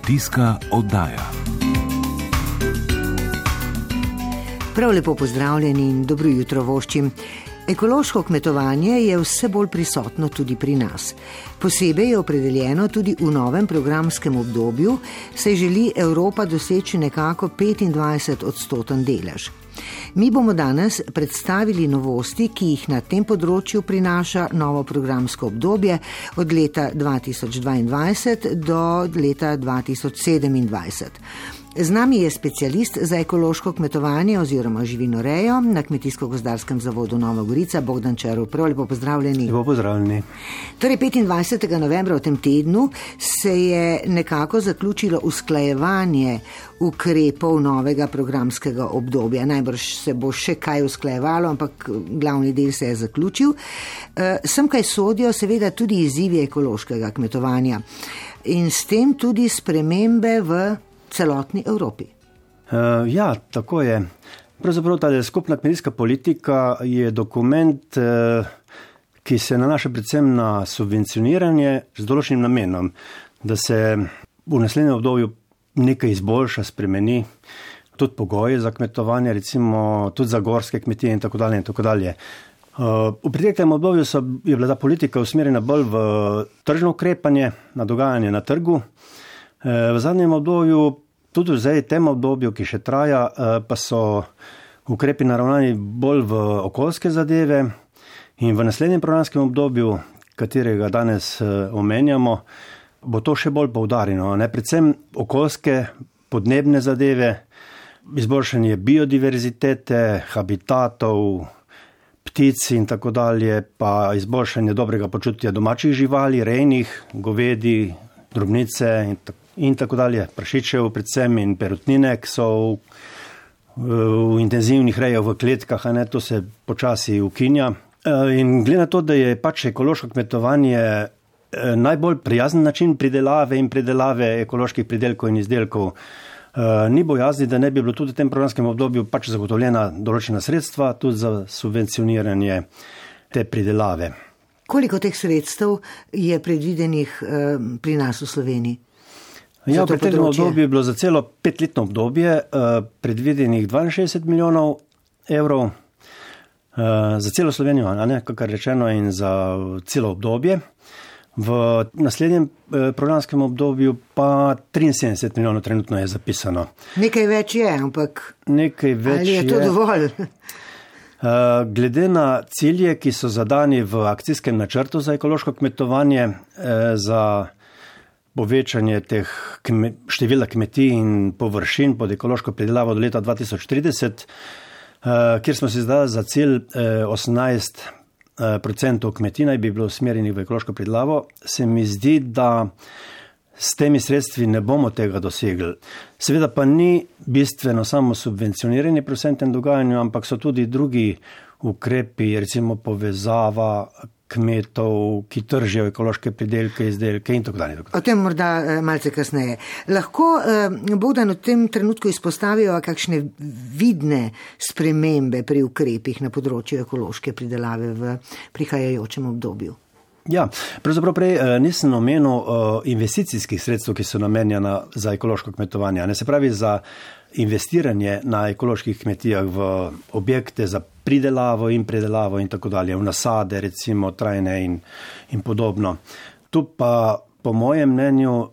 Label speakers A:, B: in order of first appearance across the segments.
A: Kmetijska oddaja.
B: Prav lepo pozdravljeni in dobro jutro voščim. Ekološko kmetovanje je vse bolj prisotno tudi pri nas. Posebej je opredeljeno tudi v novem programskem obdobju, saj želi Evropa doseči nekako 25 odstoten delež. Mi bomo danes predstavili novosti, ki jih na tem področju prinaša novo programsko obdobje od leta 2022 do leta 2027. Z nami je specialist za ekološko kmetovanje oziroma živinorejo na Kmetijsko-gozdarskem zavodu Nova Gorica, Bogdan Čarov. Prav lepo pozdravljeni.
C: Lepo pozdravljeni.
B: Torej, 25. novembra v tem tednu se je nekako zaključilo usklajevanje ukrepov novega programskega obdobja. Najbrž se bo še kaj usklajevalo, ampak glavni del se je zaključil. Eh, sem kaj sodijo seveda tudi izzivi ekološkega kmetovanja in s tem tudi spremembe v celotni Evropi.
C: Uh, ja, tako je. Pravzaprav ta skupna kmetijska politika je dokument, uh, ki se nanaša predvsem na subvencioniranje z določenim namenom, da se v naslednjem obdobju nekaj izboljša, spremeni tudi pogoje za kmetovanje, recimo tudi za gorske kmetije in tako dalje. In tako dalje. Uh, v preteklem obdobju so, je bila ta politika usmerjena bolj v tržno ukrepanje, na dogajanje na trgu. V zadnjem obdobju, tudi zdaj tem obdobju, ki še traja, pa so ukrepi naravnani bolj v okoljske zadeve in v naslednjem programskem obdobju, katerega danes omenjamo, bo to še bolj poudarjeno. Ne? Predvsem okoljske, podnebne zadeve, izboljšanje biodiverzitete, habitatov, ptic in tako dalje, pa izboljšanje dobrega počutja domačih živali, rejnih, govedi, drobnice in tako in tako dalje, prašičev, predvsem in perutnine, ki so v, v intenzivnih rejah v kletkah, ne, to se počasi ukinja. E, in glede na to, da je pač ekološko kmetovanje e, najbolj prijazen način pridelave in predelave ekoloških pridelkov in izdelkov, e, ni bojazni, da ne bi bilo tudi v tem programskem obdobju pač zagotovljena določena sredstva tudi za subvencioniranje te pridelave.
B: Koliko teh sredstev je predvidenih pri nas v Sloveniji?
C: Ja, v preteklem obdobju je bilo za celo petletno obdobje uh, predvidenih 62 milijonov evrov uh, za celo Slovenijo, ne, kar rečeno, in za celo obdobje. V naslednjem uh, programskem obdobju pa 73 milijonov trenutno je zapisano.
B: Nekaj več je, ampak.
C: Nekaj več
B: je. Je to dovolj?
C: Uh, glede na cilje, ki so zadani v akcijskem načrtu za ekološko kmetovanje, uh, za povečanje teh kme, števila kmetij in površin pod ekološko pridelavo do leta 2030, uh, kjer smo si zdali za cilj uh, 18 uh, kmetij naj bi bilo usmerjenih v ekološko pridelavo, se mi zdi, da s temi sredstvi ne bomo tega dosegli. Seveda pa ni bistveno samo subvencioniranje pri vsem tem dogajanju, ampak so tudi drugi ukrepi, recimo povezava kmetov, ki tržijo ekološke pridelke, izdelke in tako dalje.
B: O tem morda eh, malce kasneje. Lahko eh, Bogdan v tem trenutku izpostavijo kakšne vidne spremembe pri ukrepih na področju ekološke pridelave v prihajajočem obdobju.
C: Ja, pravzaprav prej eh, nisem omenil investicijskih sredstev, ki so namenjena za ekološko kmetovanje. Ne se pravi za investiranje na ekoloških kmetijah v objekte za pridelavo in predelavo in tako dalje, v nasade, recimo trajne in, in podobno. Tu pa, po mojem mnenju,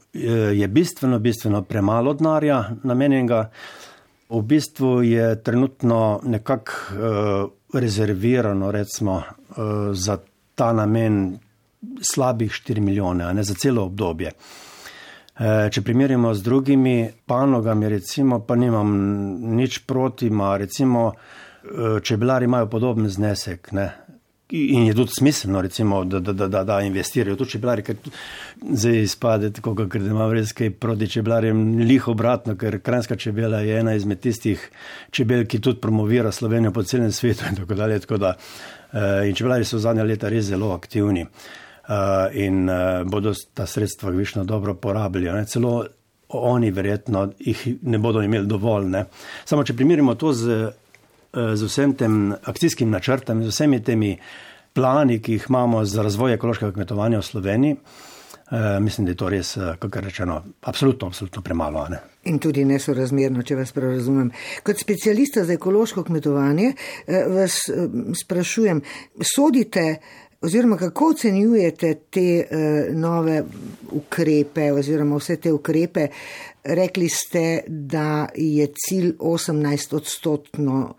C: je bistveno, bistveno premalo denarja namenjenega. V bistvu je trenutno nekako uh, rezervirano, recimo, uh, za ta namen slabih 4 milijone, ne za celo obdobje. Eh, če primerjamo z drugimi panogami, recimo, pa nimam nič proti, ma recimo, eh, čebelari imajo podoben znesek. Ne? In je tudi smiselno, recimo, da, da, da, da, investirajo tudi čebelari, ker zdaj izpade tako, ker ima res kaj proti čebelarjem, liho obratno, ker kranska čebela je ena izmed tistih čebel, ki tudi promovira Slovenijo po celem svetu in tako dalje. Tako da, eh, in čebelari so zadnja leta res zelo aktivni. Eh, in uh, bodo ta sredstva višno dobro porabili. Ne? Celo oni verjetno jih ne bodo imeli dovolj. Ne? Samo če primerjamo to z, uh, z vsem tem akcijskim načrtom, z vsemi temi plani, ki jih imamo za razvoj ekološkega kmetovanja v Sloveniji, Uh, mislim, da je to res, kako rečeno, absolutno, absolutno premalo. Ne?
B: In tudi nesorazmerno, če vas prav razumem. Kot specialista za ekološko kmetovanje vas sprašujem, sodite oziroma kako ocenjujete te nove ukrepe oziroma vse te ukrepe? Rekli ste, da je cilj 18 odstotno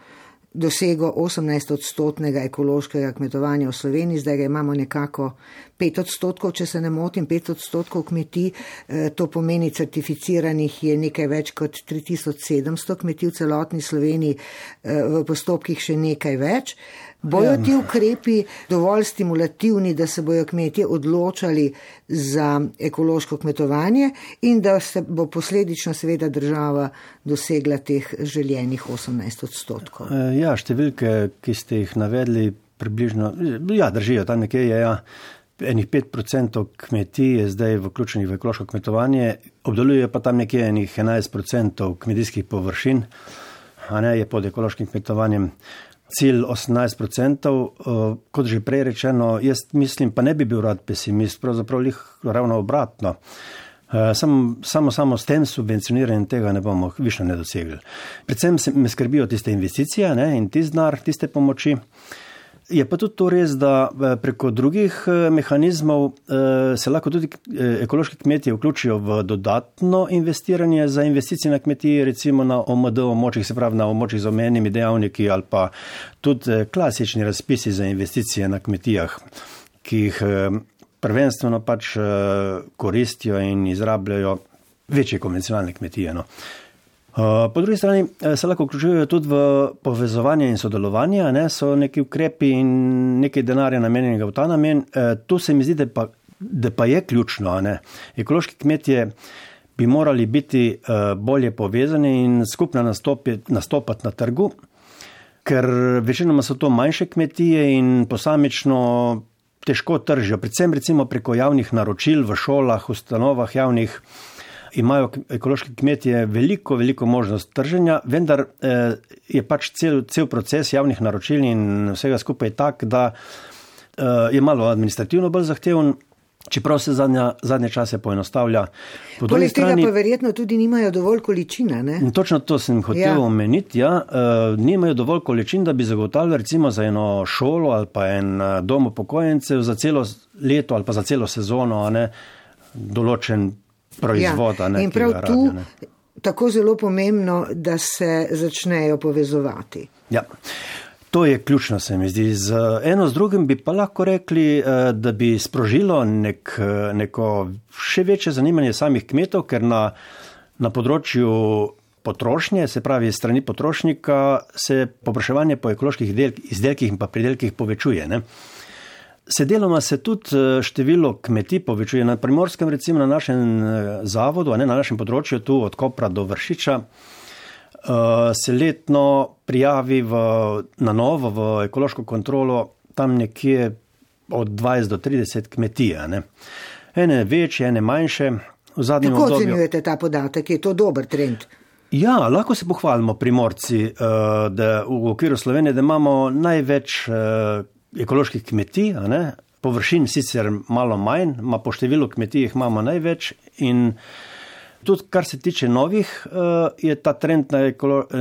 B: dosego 18 odstotnega ekološkega kmetovanja v Sloveniji, zdaj ga imamo nekako 5 odstotkov, če se ne motim, 5 odstotkov kmetij, eh, to pomeni certificiranih je nekaj več kot 3700 kmetij v celotni Sloveniji, eh, v postopkih še nekaj več. Bojo ja. ti ukrepi dovolj stimulativni, da se bojo kmetje odločali za ekološko kmetovanje in da se bo posledično seveda država dosegla teh željenih 18 odstotkov?
C: Eh, ja, številke, ki ste jih navedli, približno, ja, držijo, tam nekje je. Ja. Enih 5% kmetij je zdaj vključenih v ekološko kmetovanje, obdeluje pa tam nekje enih 11% kmetijskih površin, a ne je pod ekološkim kmetovanjem cilj 18%, uh, kot že prej rečeno, jaz mislim, pa ne bi bil rad pesimist, pravzaprav jih ravno obratno. Uh, sam, samo, samo s tem subvencioniranjem tega ne bomo više ne dosegli. Predvsem se me skrbijo tiste investicije ne, in ti znar, tiste pomoči. Je pa tudi to res, da eh, preko drugih eh, mehanizmov eh, se lahko tudi ekološki kmetje vključijo v dodatno investiranje za investicije na kmetiji, recimo na OMD območjih, se pravi na območjih z omenjenimi dejavniki ali pa tudi klasični razpisi za investicije na kmetijah, ki jih prvenstveno pač koristijo in izrabljajo večje konvencionalne kmetije. No. Eh, po drugi strani eh, se lahko vključujejo tudi v povezovanje in sodelovanje, ne? so neki ukrepi in nekaj denarja namenjenega v ta namen. Eh, tu se mi zdi, da pa, da pa je ključno. Ekološki kmetje bi morali biti bolje povezani in skupno nastopati na trgu, ker večinoma so to manjše kmetije in posamično težko tržijo, predvsem recimo preko javnih naročil v šolah, ustanovah javnih imajo ekološki kmetje veliko, veliko možnost trženja, vendar eh, je pač cel, cel proces javnih naročil in vsega skupaj tak, da eh, je malo administrativno bolj zahteven. Čeprav se zadnja, zadnje čase poenostavlja.
B: Po Poleg tega pa verjetno tudi nimajo dovolj količina. Ne?
C: Točno to sem hotel ja. omeniti. Ja. Uh, nimajo dovolj količin, da bi zagotavljali recimo za eno šolo ali pa en dom upokojencev za celo leto ali pa za celo sezono ne, določen proizvoda. Ja,
B: in prav tu je tako zelo pomembno, da se začnejo povezovati.
C: Ja. To je ključno, se mi zdi. Z eno z drugim bi pa lahko rekli, eh, da bi sprožilo nek, eh, neko še večje zanimanje samih kmetov, ker na, na področju potrošnje, se pravi strani potrošnika, se popraševanje po ekoloških izdelkih in pa pridelkih povečuje. Ne? Se deloma se tudi eh, število kmetij povečuje. Na primorskem, recimo na našem eh, zavodu, ne, na našem področju, tu od Kopra do Vršiča, eh, se letno prijavi v, na novo v ekološko kontrolo tam nekje od 20 do 30 kmetij. Ne. Ene večje, ene manjše.
B: Kako ocenjujete ta podatek? Je to dober trend?
C: Ja, lahko se pohvalimo primorci, da v okviru Slovenije, da imamo največ ekoloških kmetij, površin sicer malo manj, ma po številu kmetij jih imamo največ. Tudi, kar se tiče novih, eh, je ta trend na,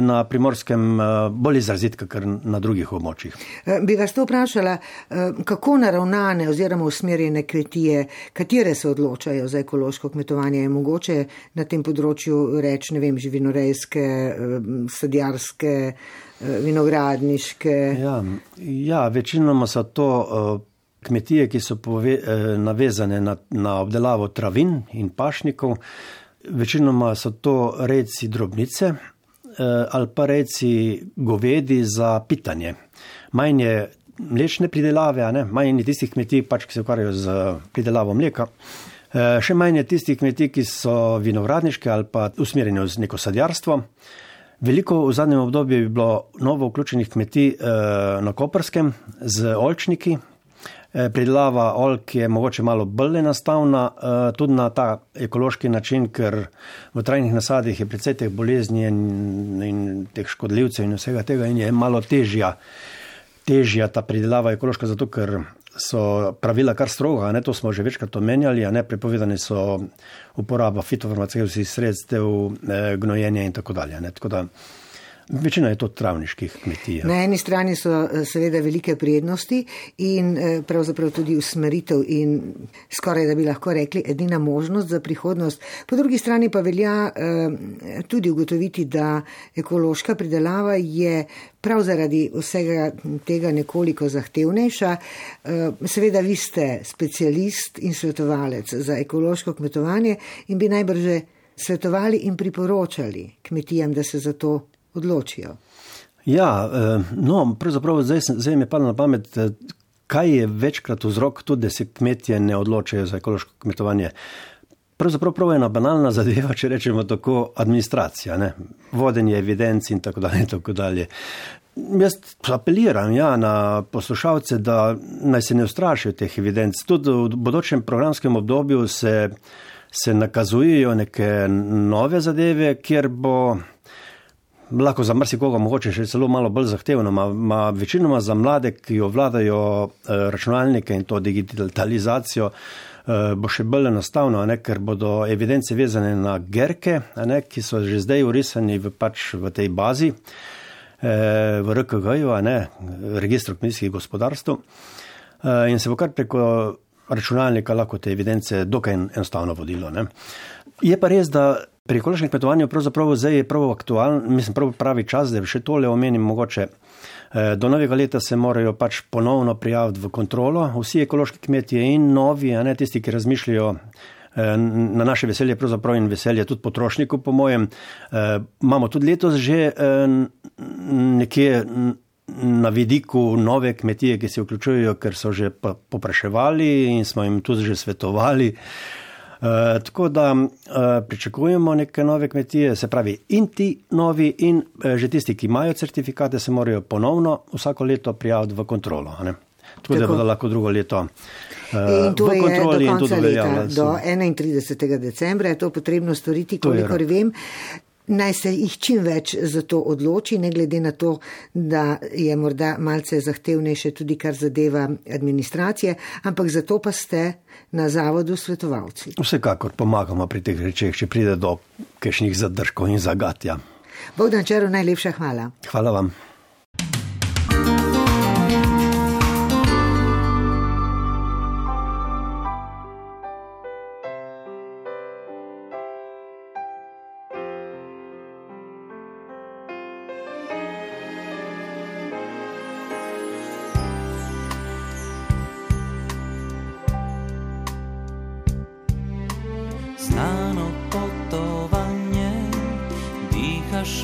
C: na primorskem eh, bolj izrazit, kot na drugih območjih.
B: Eh, bi vas to vprašala, kako naravnane oziroma usmerjene kmetije, katere se odločajo za ekološko kmetovanje, je mogoče na tem področju reči, ne vem, živinorejske, sadjarske, vinogradniške?
C: Ja, ja večinoma so to kmetije, ki so pove, navezane na, na obdelavo travin in pašnikov. Večinoma so to reci drobnice eh, ali pa reci govedi za pitanje. Manj je mlečne pridelave, manj je tistih kmetij, pač, ki se ukvarjajo z pridelavo mleka. Še manj je tistih kmetij, ki so vinogradniške ali pa usmerjene v neko sadjarstvo. Veliko v zadnjem obdobju je bilo novo vključenih kmetij eh, na Koperskem z olčniki, Eh, pridelava oljk je mogoče malo bolj enostavna, eh, tudi na ta ekološki način, ker v trajnih nasadih je precej teh bolezni in, in teh škodljivcev in vsega tega in je malo težja, težja ta pridelava ekološka, zato ker so pravila kar stroga, ne, to smo že večkrat omenjali, ne prepovedani so uporaba fitofarmacevskih sredstev, eh, gnojenje in tako dalje. Ne, tako da, Večina je to travniških kmetij.
B: Na eni strani so eh, seveda velike prednosti in eh, pravzaprav tudi usmeritev in skoraj da bi lahko rekli edina možnost za prihodnost. Po drugi strani pa velja eh, tudi ugotoviti, da ekološka pridelava je prav zaradi vsega tega nekoliko zahtevnejša. Seveda vi ste specialist in svetovalec za ekološko kmetovanje in bi najbrže svetovali in priporočali kmetijam, da se za to odločijo.
C: Ja, eh, no, pravzaprav zdaj, zdaj mi je padlo na pamet, eh, kaj je večkrat vzrok tudi, da se kmetje ne odločajo za ekološko kmetovanje. Pravzaprav prav ena banalna zadeva, če rečemo tako, administracija, ne? vodenje evidenc in tako dalje. In tako dalje. Jaz apeliram ja, na poslušalce, da naj se ne ustrašijo teh evidenc. Tudi v bodočem programskem obdobju se, se nakazujejo neke nove zadeve, kjer bo lahko za marsikoga mogoče še celo malo bolj zahtevno, ma, ma večinoma za mlade, ki jo vladajo eh, računalnike in to digitalizacijo, eh, bo še bolj enostavno, ne, ker bodo evidence vezane na gerke, ne, ki so že zdaj urisani v, pač v tej bazi, eh, v RKG-ju, registru kmetijskih gospodarstv. Eh, in se bo kar preko računalnika lahko te evidence dokaj enostavno vodilo. Ne. Je pa res, da Pri ekološkem kmetovanju pravzaprav zdaj je prav aktualen, mislim, prav pravi čas, da še tole omenim mogoče. Eh, do novega leta se morajo pač ponovno prijaviti v kontrolo vsi ekološki kmetije in novi, a ne tisti, ki razmišljajo eh, na naše veselje, pravzaprav in veselje tudi potrošnikov, po mojem. Eh, imamo tudi letos že nekje na vidiku nove kmetije, ki se vključujejo, ker so že popraševali in smo jim tudi že svetovali. Eh, tako da uh, pričakujemo neke nove kmetije, se pravi, in ti novi, in uh, že tisti, ki imajo certifikate, se morajo ponovno vsako leto prijaviti v kontrolo. Tako, tako da bodo lahko drugo leto.
B: In to je do konca leta, do 31. decembra je to potrebno storiti, kolikor vem naj se jih čim več za to odloči, ne glede na to, da je morda malce zahtevnejše tudi kar zadeva administracije, ampak zato pa ste na zavodu svetovalci.
C: Vsekakor pomagamo pri teh rečeh, če pride do kešnih zadržkov in zagatja.
B: Bogdan Čaro, najlepša hvala.
C: Hvala vam.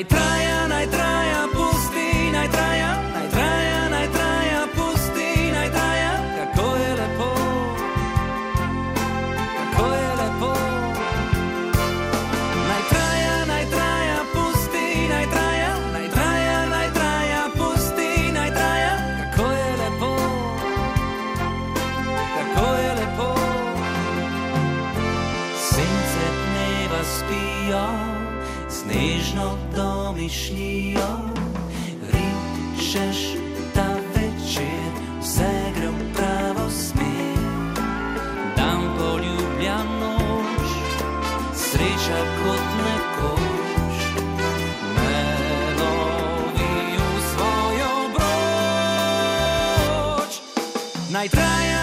A: naj traja, pusti, Naj traja,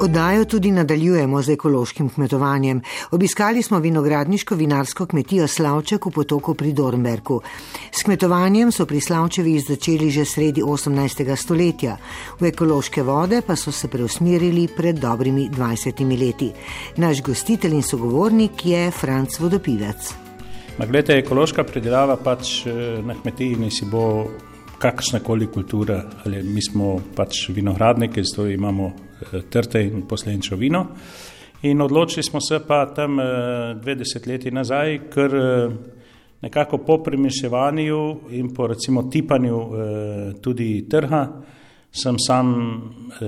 B: Oddajo tudi nadaljujemo z ekološkim kmetovanjem. Obiskali smo vinogradniško-vinarsko kmetijo Slavček v potoku pri Dornberku. S kmetovanjem so pri Slavčevi začeli že sredi 18. stoletja, v ekološke vode pa so se preusmerili pred dobrimi 20 leti. Naš gostitelj in sogovornik je Franc Vodopivec.
D: Glede, ekološka predelava pač eh, na kmetiji ne si bo kakršna koli kultura. Ali mi smo pač vinogradniki, zato imamo trte in posledično vino. In odločili smo se pa tam eh, dve desetletji nazaj, ker nekako po premišljevanju in po recimo tipanju tudi trga, sem sam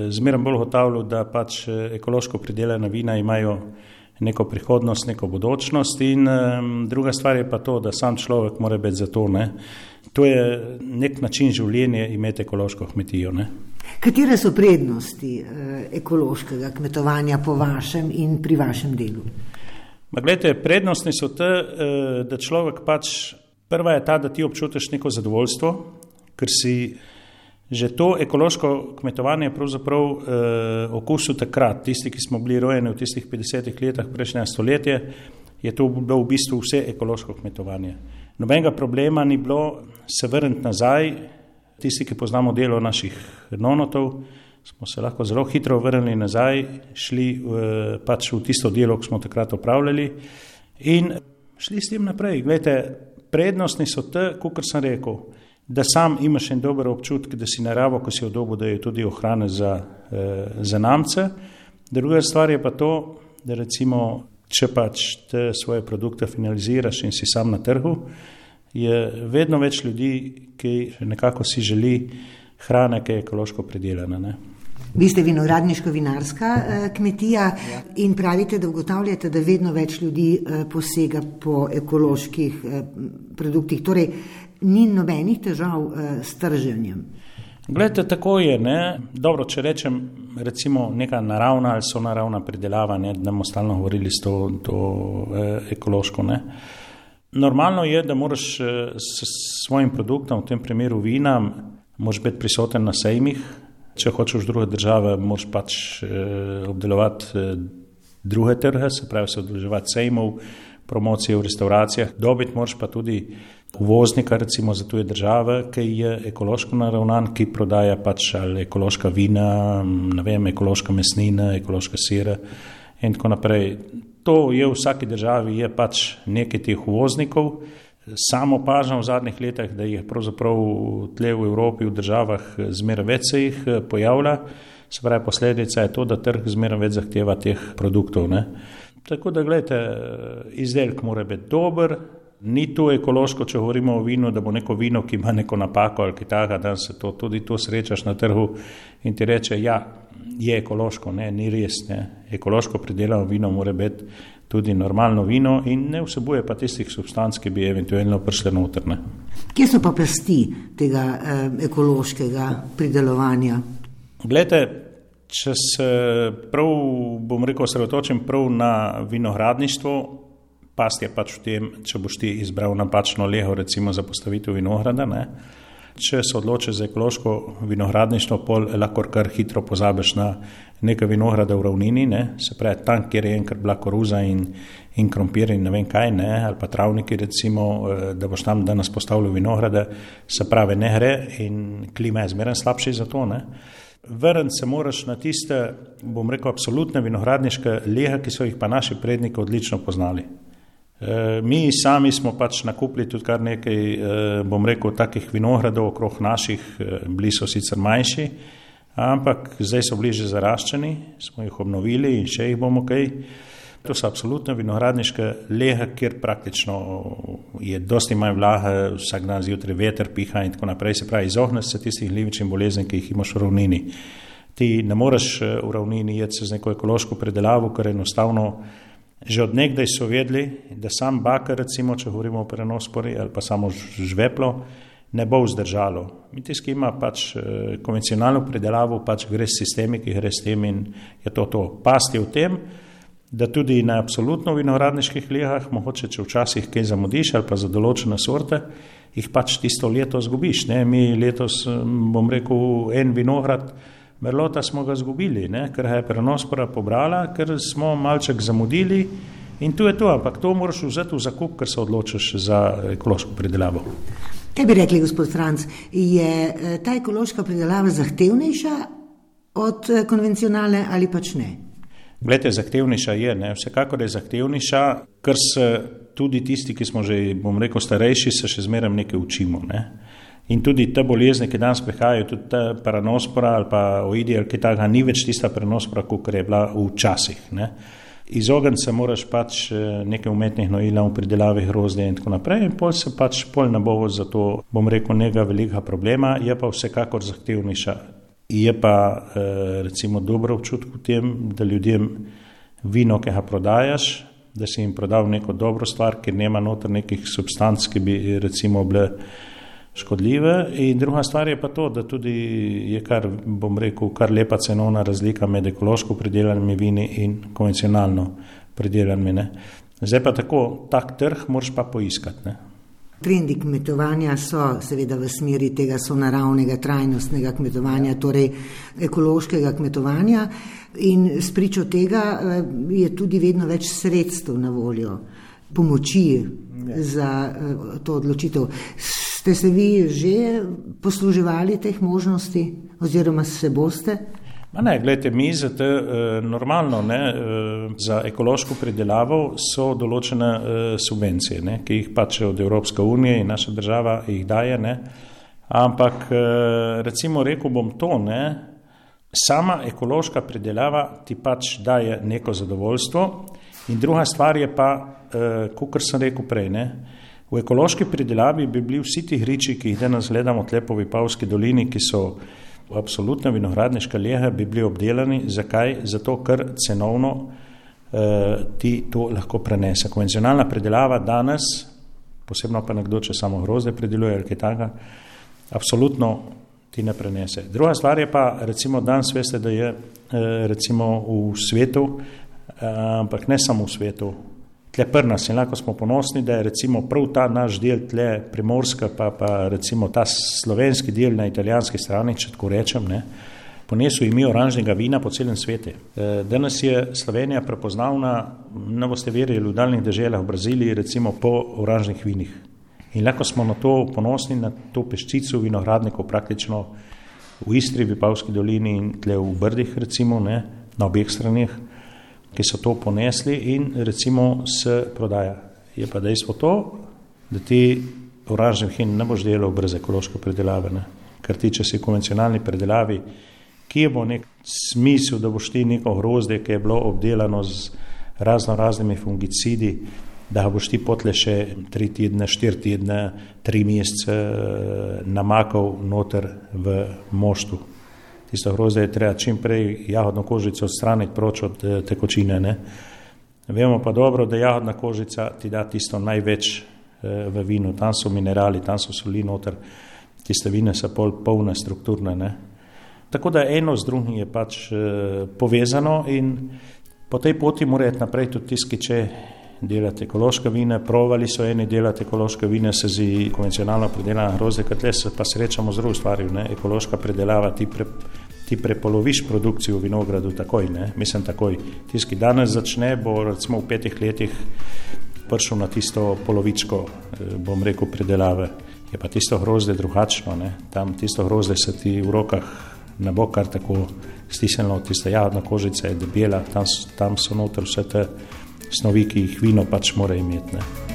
D: zmeraj bolj hotavljal, da pač ekološko pridelana vina imajo neko prihodnost, neko budućnost. In druga stvar je pa to, da sam človek mora biti za to. Ne? To je nek način življenja imeti ekološko kmetijo. Ne?
B: Katere so prednosti eh, ekološkega kmetovanja po vašem in pri vašem delu?
D: Gledajte, prednosti so te, eh, da človek pač prva je ta, da ti občutiš neko zadovoljstvo, ker si Že to ekološko kmetovanje je pravzaprav eh, okusil takrat, tisti, ki smo bili rojeni v tistih 50-ih letih prejšnjega stoletja, je to bilo v bistvu vse ekološko kmetovanje. Nobenega problema ni bilo se vrniti nazaj, tisti, ki poznamo delo naših nonotov, smo se lahko zelo hitro vrnili nazaj, šli eh, pač v tisto delo, ki smo takrat opravljali in šli s tem naprej. Glede, prednostni so te, kot sem rekel da sam imaš en dober občutek, da si naravo, ko si v dobu, da je tudi ohrane za, eh, za namce. Druga stvar je pa to, da recimo, če pač te svoje produkte finaliziraš in si sam na trgu, je vedno več ljudi, ki nekako si želi hrane, ki je ekološko pridelana. Ne?
B: Vi ste vinogradniško-vinarska eh, kmetija ja. in pravite, da ugotavljate, da vedno več ljudi eh, posega po ekoloških eh, produktih. Torej, ni nobenih težav eh, s trženjem.
D: Glede, tako je. Ne? Dobro, če rečem, recimo neka naravna ali so naravna pridelava, ne? da bomo stalno govorili s to, to eh, ekološko. Ne? Normalno je, da moraš eh, s svojim produktom, v tem primeru vina, moraš biti prisoten na sejmih. Če hočeš v druge države, moraš pač eh, obdelovati eh, druge trge, se pravi, se odloževati sejmov, promocije v restauracijah, dobiti moraš pa tudi uvoznika, recimo za tuje države, ki je ekološko naravnan, ki prodaja pač ali ekološka vina, ne vem, ekološka mesnina, ekološka sira in tako naprej. To je v vsaki državi, je pač nekaj teh uvoznikov. Samo opažam v zadnjih letih, da jih pravzaprav tle v Evropi, v državah, zmeraj več se jih eh, pojavlja. Se pravi, posledica je to, da trg zmeraj več zahteva teh produktov. Ne? Tako da, gledajte, izdelek mora biti dober, Ni to ekološko, če govorimo o vinu, da bo neko vino, ki ima neko napako ali kaj takega, da se to tudi to srečaš na trgu in ti reče, ja, je ekološko, ne, ni res. Ne. Ekološko pridelano vino mora biti tudi normalno vino in ne vsebuje pa tistih substanc, ki bi eventualno prišle notrne.
B: Kje so pa pasti tega eh, ekološkega pridelovanja?
D: Glede, če se prav, bom rekel, osredotočim prav na vinogradništvo, past je pač v tem, če boš ti izbral napačno leho, recimo za postavitev vinograda. Ne? Če se odločiš za ekološko vinogradništvo, pol lahko kar hitro pozabiš na nekaj vinograda v ravnini, ne? se pravi tam, kjer je enkrat bila koruza in, in krompir in ne vem kaj, ne? ali pa travniki, recimo, eh, da boš tam danes postavil vinograde, se pravi ne gre in klima je zmeraj slabši za to. Ne? Vrniti se moraš na tiste, bom rekel, absolutne vinogradniške lehe, ki so jih pa naši predniki odlično poznali. Eh, mi sami smo pač nakupili tudi kar nekaj, eh, bom rekel, takih vinogradov okrog naših, eh, bili so sicer manjši, ampak zdaj so bliže zaraščeni, smo jih obnovili in še jih bomo kaj. To so absolutno vinogradniške lehe, kjer praktično je dosti manj vlahe, vsak dan zjutraj veter piha in tako naprej, se pravi, izogneš se tistih livičnih bolezni, ki jih imaš v ravnini. Ti ne moreš v ravnini jeti z neko ekološko predelavo, ker enostavno Že od nekdaj so vedeli, da sam bakar, recimo, če govorimo o prenospori ali pa samo žveplo, ne bo vzdržalo. Mitiski ima pač eh, konvencionalno predelavo, pač gre s sistemi, ki gre s tem in je to to. Pasti v tem, da tudi na absolutno vinogradniških lehah, mogoče če včasih kaj zamudiš ali pa za določene sorte, jih pač tisto leto zgubiš. Ne? Mi letos, bom rekel, en vinograd Merlota smo ga izgubili, ker je prenospora pobrala, ker smo malček zamudili in tu je to, ampak to moraš vzeti v zakup, ker se odločiš za ekološko pridelavo.
B: Kaj bi rekli, gospod Franc, je eh, ta ekološka pridelava zahtevnejša od eh, konvencionalne ali pač ne?
D: Glede, zahtevnejša je, ne? vsekakor je zahtevnejša, ker se tudi tisti, ki smo že, bom rekel, starejši, se še zmeraj nekaj učimo. Ne? In tudi te bolezni, ki danes prihajajo, tudi ta paranospora ali pa oidi ali kaj takega, ni več tista prenospora, kot je bila včasih. Ne. Izogniti se moraš pač eh, nekaj umetnih nojila v pridelavi grozdja in tako naprej, in pol se pač pol ne bo za to, bom rekel, nekega velikega problema, je pa vsekakor zahtevnejša. Je pa eh, recimo dobro občutek v tem, da ljudem vino, ki ga prodajaš, da si jim prodal neko dobro stvar, ker nema noter nekih substanc, ki bi recimo bile škodljive. In druga stvar je pa to, da tudi je kar, bom rekel, kar lepa cenovna razlika med ekološko pridelanimi vini in konvencionalno pridelanimi. Zdaj pa tako, tak trg moraš pa poiskati. Ne?
B: Trendi kmetovanja so seveda v smeri tega sonaravnega, trajnostnega kmetovanja, torej ekološkega kmetovanja in spričo tega eh, je tudi vedno več sredstev na voljo, pomoči za eh, to odločitev. Ste se vi že posluževali teh možnosti, oziroma se boste?
D: Ma ne, gledajte, mi za te eh, normalno, ne, eh, za ekološko predelavo so določene eh, subvencije, ne, ki jih pač od Evropske unije in naša država jih daje, ne, ampak eh, recimo rekel bom to, ne, sama ekološka predelava ti pač daje neko zadovoljstvo in druga stvar je pa, eh, kot sem rekel prej, ne, V ekološki pridelavi bi bili vsi ti hriči, ki jih danes gledamo v Pavski dolini, ki so absolutno vinogradniška lega, bi bili obdelani. Zakaj? Zato, ker cenovno eh, ti to lahko prenese. Konvencionalna pridelava danes, posebno pa nekdo, če samo grozde prideluje ali kaj takega, absolutno ti ne prenese. Druga stvar je pa, recimo danes veste, da je eh, recimo v svetu, eh, ampak ne samo v svetu, tle pri nas in lahko smo ponosni, da je recimo prav ta naš del tle primorska, pa, pa recimo ta slovenski del na italijanski strani, če tako rečem, ne, ponesel ime oranžnega vina po celem svetu. E, danes je Slovenija prepoznavna, ne boste verjeli, v daljnih deželah v Braziliji, recimo po oranžnih vinih. In lahko smo na to ponosni, na to peščico vinogradnikov praktično v Istri, v Pavski dolini in tle v Brdih, recimo, ne, na obeh stranih ki so to ponesli in recimo se prodaja. Je pa dejstvo to, da ti oranžni hin ne boš delal brez ekološke predelave, ne? ker ti, če si konvencionalni predelavi, kje bo nek smisel, da boš ti neko grozdje, ki je bilo obdelano z razno raznimi fungicidi, da boš ti potle še tri tedne, štiri tedne, tri mesece eh, namakal noter v moštu tisto grozdje je treba čim prej jahodno kožico odstraniti proč od eh, tekočine. Ne. Vemo pa dobro, da jahodna kožica ti da tisto največ eh, v vinu, tam so minerali, tam so soli noter, tiste vine so pol polne strukturne. Ne. Tako da eno z drugim je pač eh, povezano in po tej poti mora iti naprej tudi tiski, če delati ekološke vine, provali so eni delati ekološke vine, se zdi konvencionalno predelana grozdje, kot le se pa srečamo z drugo stvarjo, ekološka predelava, ti pre, ti prepoloviš produkcijo v vinogradu takoj, ne? mislim takoj. Tisti, ki danes začne, bo recimo v petih letih prišel na tisto polovičko, eh, bom rekel, predelave. Je pa tisto grozde drugačno, ne? tam tisto grozde se ti v rokah ne bo kar tako stisnilo, tista jahodna kožica je debela, tam, tam so noter vse te snovi, ki jih vino pač mora imeti. Ne?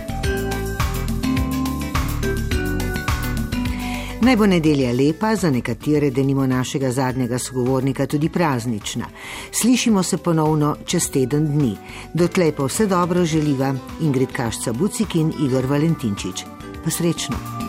B: Naj bo nedelja lepa, za nekatere, da nimo našega zadnjega sogovornika, tudi praznična. Slišimo se ponovno čez teden dni. Dotlej pa vse dobro želiva Ingrid Kašca Bucik in Igor Valentinčič. Pa srečno!